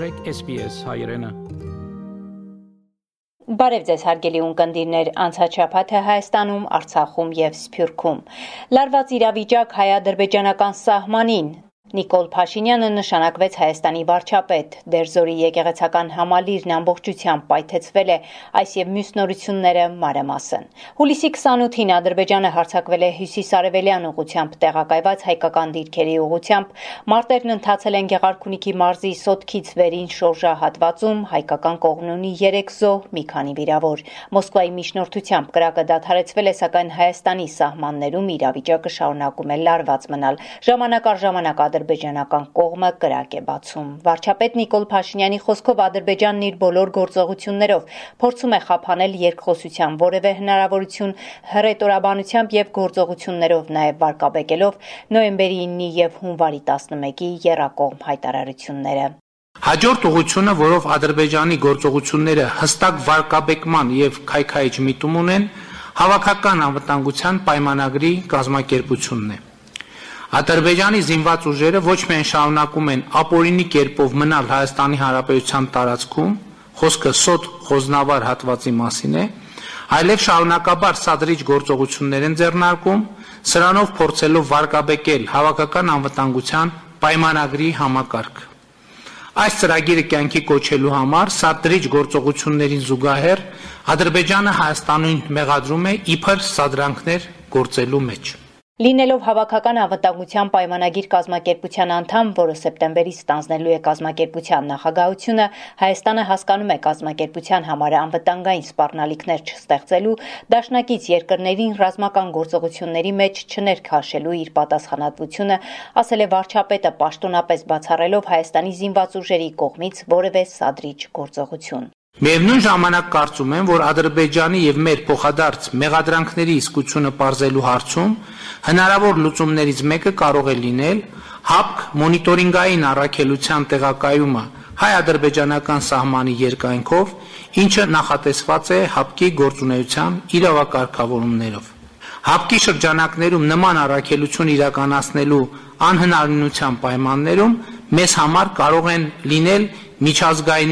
մաղթեք SPS հայրենը։ Բարև ձեզ հարգելի ունկնդիրներ, անցաչափաթը Հայաստանում, Արցախում եւ Սփյուռքում։ Լարված իրավիճակ հայ-ադրբեջանական սահմանին Նիկոլ Փաշինյանը նշանակվեց Հայաստանի վարչապետ։ Դերձորի եկեղեցական համալիրն ամբողջությամբ պայթեցվել է, այս եւ մյուս նորությունները մանրամասն։ Հուլիսի 28-ին Ադրբեջանը հարձակվել է հյուսիսարևելյան ուղությամբ տեղակայված հայկական դիրքերի ուղությամբ։ Մարտերն ընթացել են Գեղարքունիքի մարզի Սոտքից վերին շորժահատվածում, հայկական կողմն ունի 3 զոհ, մի քանի վիրավոր։ Մոսկվայի միջնորդությամբ կրակը դադարեցվել է, սակայն Հայաստանի սահմաններում իրավիճակը շարունակում է լարված մնալ։ Ժամանակ առ ժամանակ ադրբեջանական կողմը կրակ է բացում։ Վարչապետ Նիկոլ Փաշինյանի խոսքով Ադրբեջանն իր բոլոր գործողություններով փորձում է խափանել երկխոսության որևէ հնարավորություն հռետորաբանությամբ եւ գործողություններով նաեւ վարկաբեկելով նոյեմբերի 9-ի եւ հունվարի 11-ի երակողմ հայտարարությունները։ Հաջորդ ուղությունը, որով Ադրբեջանի գործողությունները հստակ վարկաբեկման եւ քայքայիչ միտում ունեն, հավաքական անվտանգության պայմանագրի կազմակերպությունն է։ Ադրբեջանի զինված ուժերը ոչ միայն շարունակում են ապօրինի կերպով մնալ Հայաստանի Հանրապետության տարածքում, խոսքը սոտ խոզնավար հատվածի մասին է, այլև շարունակաբար սադրիչ գործողություններ են ձեռնարկում, սրանով փորձելով վարկաբեկել հավաքական անվտանգության պայմանագրի համակարգ։ Այս ծրագիրը կյանքի կոչելու համար սադրիչ գործողություններին զուգահեռ Ադրբեջանը Հայաստանին մեղադրում է իբր սադրանքներ գործելու մեջ։ Լինելով հավաքական անվտանգության պայմանագիր կազմակերպության անդամ, որը սեպտեմբերից ստանձնելու է կազմակերպության նախագահությունը, Հայաստանը հասկանում է կազմակերպության համար անվտանգային սպառնալիքներ չստեղծելու, դաշնակից երկրներին ռազմական գործողությունների մեջ չներքաշելու իր պատասխանատվությունը, ասել է վարչապետը պաշտոնապես բացառելով Հայաստանի զինված ուժերի կողմից որևէ սադրիչ գործողություն։ Միևնույն ժամանակ կարծում եմ, որ Ադրբեջանի եւ մեր փոխադարձ մեղադրանքների իսկությունը ողջելու հարցում հնարավոր լուծումներից մեկը կարող է լինել ՀԱՊԿ մոնիտորինգային առաքելության տեղակայումը հայ-ադրբեջանական սահմանի երկայնքով, ինչը նախատեսված է ՀԱՊԿ-ի գործունեության իրավակարգավորումներով։ ՀԱՊԿ-ի շրջանակներում նման առաքելություն իրականացնելու անհնարինության պայմաններում մեզ համար կարող են լինել միջազգային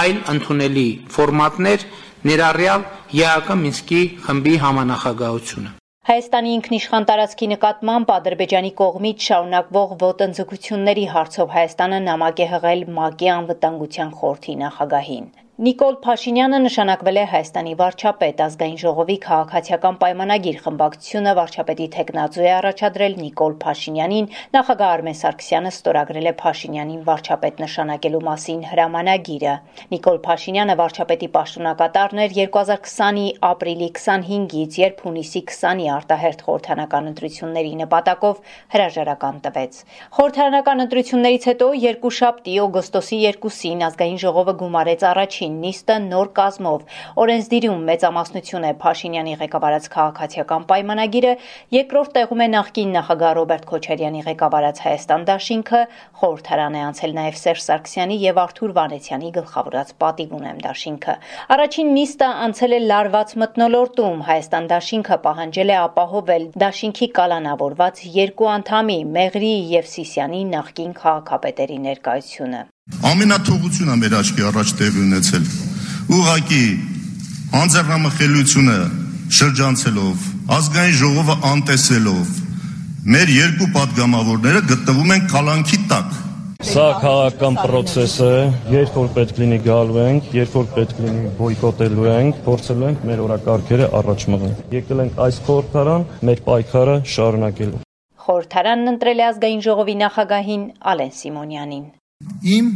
այլ ընդունելի ֆորմատներ, ներառյալ ԵԱԿ Մինսկի խմբի համանախագահությունը։ Հայաստանի ինքնիշխան տարածքի նկատմամբ Ադրբեջանի կողմից շարունակվող ոտնձգությունների հարցով Հայաստանը նամակ է հղել ՄԱԿ-ի անվտանգության խորհրդի նախագահին։ Նիկոլ Փաշինյանը նշանակվել է Հայաստանի վարչապետ ազգային ժողովի քաղաքացիական պայմանագիր խմբակցությունը վարչապետի տեխնազու է առաջադրել Նիկոլ Փաշինյանին, նախագահ Արմեն Սարգսյանը ստորագրել է Փաշինյանին վարչապետ նշանակելու մասին հրամանագիրը։ Նիկոլ Փաշինյանը վարչապետի պաշտոնակատարն էր 2020-ի ապրիլի 25-ից, երբ հունիսի 20-ի արտահերթ խորհրդանական ընտրությունների նպատակով հրաժարական տվեց։ Խորհրդանական ընտրություններից հետո երկուշաբթի օգոստոսի 2-ին ազգային ժողովը գումարեց առաջին առաջին նիստը նոր կազմով օրենսդիրում մեծամասնություն է Փաշինյանի ղեկավարած քաղաքացիական պայմանագիրը, երկրորդ տեղում է նախկին նախագահ Ռոբերտ Քոչարյանի ղեկավարած Հայաստան դաշինքը, խորհրդարան է անցել նաև Սերժ Սարգսյանի եւ Արթուր Վանեցյանի գլխավորած պատիվ ունեմ դաշինքը։ Առաջին նիստը անցել է լարված մտնոլորտում, Հայաստան դաշինքը պահանջել է ապահովել դաշինքի կալանավորված երկու անդամի Մեղրի եւ Սիսյանի նախկին քաղաքապետերի ներկայությունը։ Ամենաթողությունը մեր աչքի առաջ տեղի ունեցել։ Ուղղակի անձեռնամխելիությունը շրջանցելով, ազգային ժողովը անտեսելով, մեր երկու падգամավորները գտնվում են կալանքի տակ։ Սա քաղաքական process է, երբ որ պետք լինի գալու ենք, երբ որ պետք լինի բոյկոտելու ենք, փորձելու ենք մեր օրակարգերը առաջ մղել։ Եկել ենք այս խորհրդարան մեր պայքարը շարունակելու։ Խորհրդարանն ընտրել ազգային ժողովի նախագահին Ալեն Սիմոնյանին։ Իմ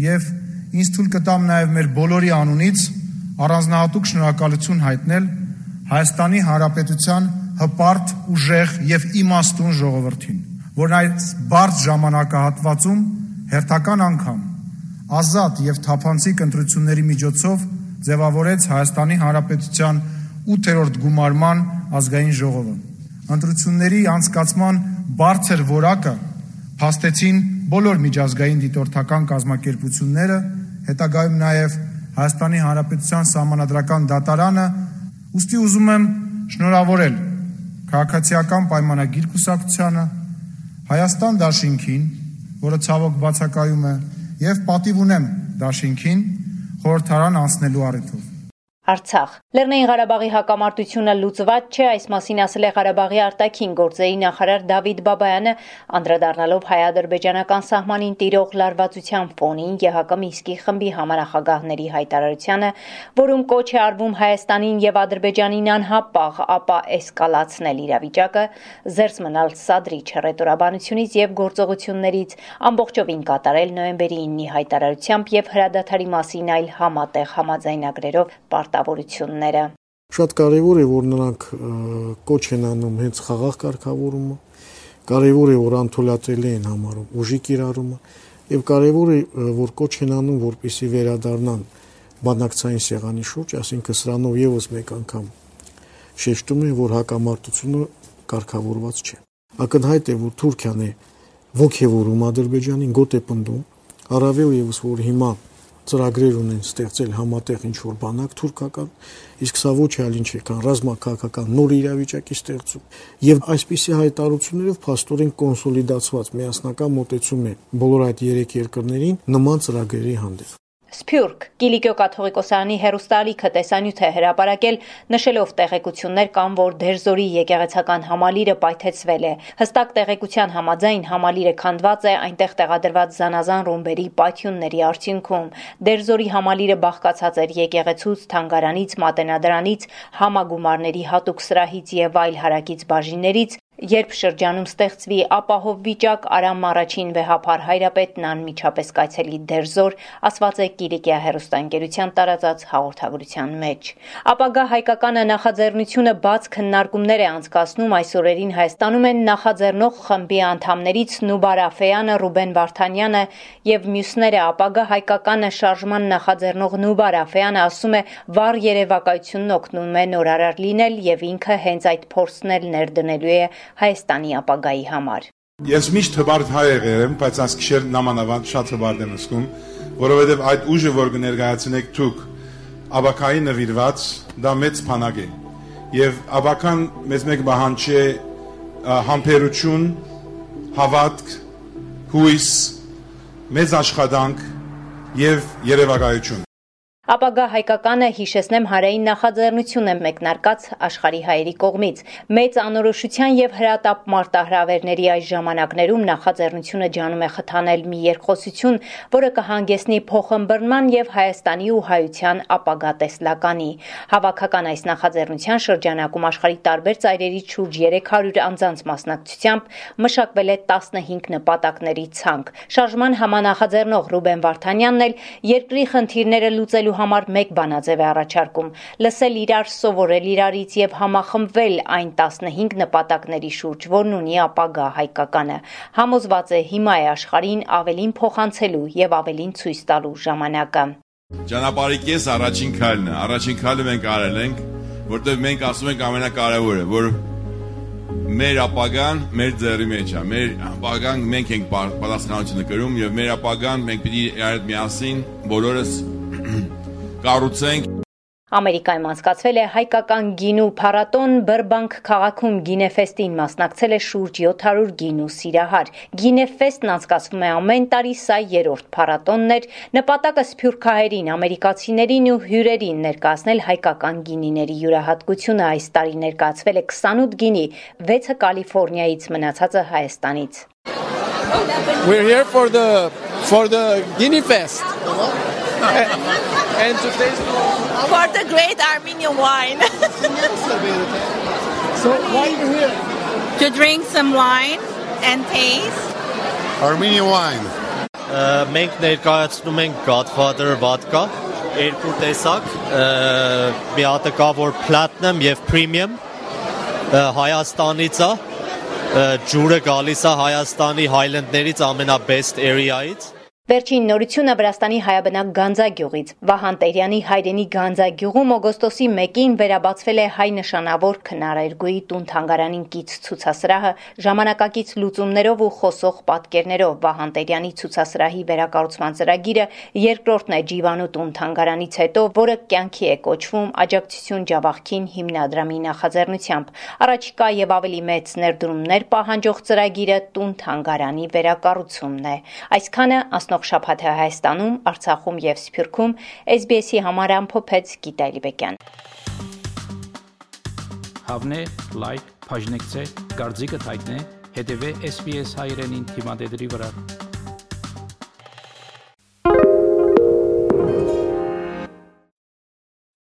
եւ ինձ թույլ կտամ նաեւ մեր բոլորի անունից առանձնահատուկ շնորհակալություն հայտնել Հայաստանի Հանրապետության հպարտ, ուժեղ եւ իմաստուն ժողովրդին, որն այս բարձ ժամանակահատվածում հերթական անգամ ազատ եւ թափանցիկ ընտրությունների միջոցով ձևավորեց Հայաստանի Հանրապետության 8-րդ գումարման ազգային ժողովը։ Ընտրությունների անցկացման բարձր որակը փաստեցին բոլոր միջազգային դիտորդական կազմակերպությունները, հետագայում նաև Հայաստանի Հանրապետության Սահմանադրական դատարանը, ուստի ուզում եմ շնորհավորել քաղաքացիական պայմանագիր կուսակցությանը, Հայաստան դաշինքին, որը ցավոք բացակայում է, եւ պատիվ ունեմ դաշինքին խորհրդարան անցնելու առիթով Արցախ. Լեռնային Ղարաբաղի հակամարտությունը լուծված չէ, այս մասին ասել է Ղարաբաղի արտաքին գործերի նախարար Դավիթ Բաբայանը, անդրադառնալով հայ-ադրբեջանական սահմանին տիրող լարվածության ֆոնին ԵՀԿ Մինսկի խմբի համանախագահների հայտարարությանը, որում կոչ է արվում Հայաստանին եւ Ադրբեջանին անհապաղ, ապա էսկալացնել իրավիճակը, զերծ մնալ սադրիչ ռետորաբանությունից եւ գործողություններից, ամբողջովին կատարել նոյեմբերի 9-ի հայտարարությամբ եւ հրադադարի մասին այլ համատեղ համաձայնագրերով պարտ պարտավորությունները։ Շատ կարևոր է, որ նրանք կոչ են անում հենց խաղաղ կարգավորումը, կարևոր է, որ անթոլատելի են համարում ուժի կիրառումը եւ կարևոր է, որ կոչ են անում, որպիսի վերադառնան բանակցային սեղանի շուրջ, ասինքն սրանով եւս մեկ անգամ շեշտում են, որ հակամարտությունը կարգավորված չէ։ Ակնհայտ է, որ Թուրքիան է ողջևորում Ադրբեջանին, գոտ է պնդում, առավել եւս որ հիմա ծրագրեր ունեն ստեղծել համատեղ ինչ որ բանակ թուրքական, իսկ սա ոչ այլ ինչ է, կան ռազմաքաղաքական նոր իրավիճակի ստեղծում։ Եվ այսպիսի հայտարարություններով փաստորեն կոնսոլիդացված միասնական մոտեցում է բոլոր այդ երեք երկրներին նման ծրագրերի հանդեպ։ Սփյուռք Կիլիկիո կաթողիկոսարանի հերոստալիքը տեսանյութ է հրապարակել, նշելով տեղեկություններ կան, որ Դերզորի եկեղեցական համալիրը պայթեցվել է։ Հստակ տեղեկության համաձայն համալիրը քանդված է այնտեղ տեղադրված զանազան ռումբերի պայթյունների արդյունքում։ Դերզորի համալիրը բաղկացած էր եկեղեցուց, թանգարանից, մատենադրանից, համագումարների հատուկ սրահից եւ այլ հարակից բաժիններից, Երբ շրջանում ստեղծվի ապահով վիճակ, Արամ առաջին վեհափար հայրապետն անմիջապես կայցելի դերզոր, ասված է Կիլիկիա հերոստանգերության տարածած հաղորդագրության մեջ։ Ապագա հայկականը նախաձեռնությունը բաց քննարկումներ է անցկացնում այս օրերին Հայաստանում են նախաձեռնող խմբի անդամներից Նուբար Աֆեյանը, Ռուբեն Վարդանյանը եւ մյուսները ապագա հայկականը շարժման նախաձեռնող Նուբար Աֆեյանը ասում է, վառ երևակայությունն օգնում է նորարար լինել եւ ինքը հենց այդ փորձն ներդնելու է Հայաստանի ապագայի համար։ Ես միշտ հբարդ հայ եղել եմ, բայց այս քիշեր նամանավանդ շատ հբարդ եմ զգում, որովհետև այդ ուժը, որ կներկայացնեք դուք, աբակայի նվիրված, դա մեծ բանակ է։ Եվ աբական մեզ մեկ բահանջ է համբերություն, հավատք, հույս, մեծ աշխատանք եւ երևակայություն։ Ապագա հայկականը հիշեցնեմ հարային նախաձեռնություն է մեկնարկած աշխարհի հայերի կողմից։ Մեծ անորոշության եւ հրատապ մարտահրավերների այս ժամանակներում նախաձեռնությունը ջանում է խթանել մի երկխոսություն, որը կհանգեցնի փոխըմբռնման եւ Հայաստանի ու հայության ապագա տեսլականի։ Հավաքական այս նախաձեռնության շրջանակում աշխարհի տարբեր ծայրերից շուրջ 300 անձանց մասնակցությամբ մշակվել է 15 նպատակների ցանկ։ Շարժման համանախաձեռնող Ռուբեն Վարդանյանն էլ երկրի խնդիրները լուծելու համար մեկ բանաձև է առաջարկում՝ լսել իրար, սովորել իրարից եւ համախմբվել այն 15 նպատակների շուրջ, որն ունի ապագա հայկականը։ Համոզված է հիմա է աշխարհին ավելին փոխանցելու եւ ավելին ցույց տալու ժամանակը։ Ճանապարհի կես առաջին քայլն է։ Առաջին քայլը մենք արել ենք, որտեղ մենք ասում ենք ամենակարևորը, որ մեր ապագան մեր ձեռի մեջ է։ Մեր ապագան մենք ենք պատասխանատվությունը կրում եւ մեր ապագան մենք պիտի հետ միասին բոլորս կառուցենք Ամերիկայում անցկացվել է հայկական գինու փառատոն Բրբանք քաղաքում Գինեֆեստին մասնակցել է շուրջ 700 գինու սիրահար։ Գինեֆեստն անցկացվում է ամեն տարի, սա երրորդ փառատոնն էր։ Նպատակը սփյուռքահայերին, ամերիկացիներին ու հյուրերին ներկայացնել հայկական գինիների յուրահատկությունը։ Այս տարի ներկայացվել է 28 գինի, 6-ը Կալիֆոռնիայից, մնացածը Հայաստանից։ We're here for the for the Guinea Fest. And to taste for the great Armenian wine. so why are you here? To drink some wine and taste. Armenian wine. մենք ներկայացնում ենք Godfather vodka, երկու տեսակ, մի հատը կա որ platinum եւ premium Հայաստանից է, ջուրը գալիս է Հայաստանի Highland-ներից ամենաբեստ area-ից Վերջին նորությունը Վրաստանի հայաբնակ Գանձագյուղից։ Վահան Տերյանի հայրենի Գանձագյուղում օգոստոսի 1-ին վերաբացվել է հայ նշանավոր քնարերգույի տուն թանգարանին կից ցուցասրահը ժամանակակից լուծումներով ու խոսող պատկերներով։ Վահան Տերյանի ցուցասրահի վերակառուցման ծրագիրը երկրորդն է Ջիվանու տուն թանգարանից հետո, որը կյանքի է կոչվում աջակցություն Ջավախքին հիմնադրամի նախաձեռնությամբ։ Առաջիկա եւ ավելի մեծ ներդրումներ պահանջող ծրագիրը տուն թանգարանի վերակառուցումն է։ Այսքանը անցնող շաբաթը Հայաստանում, Արցախում եւ Սփյուռքում SBS-ի համար ամփոփեց Գիտալի Բեկյան։ Հավնե, լայք, բաժնեկցե, դարձիկը թայտնե, հետեւե SBS հայրենին թիմադեդի վրա։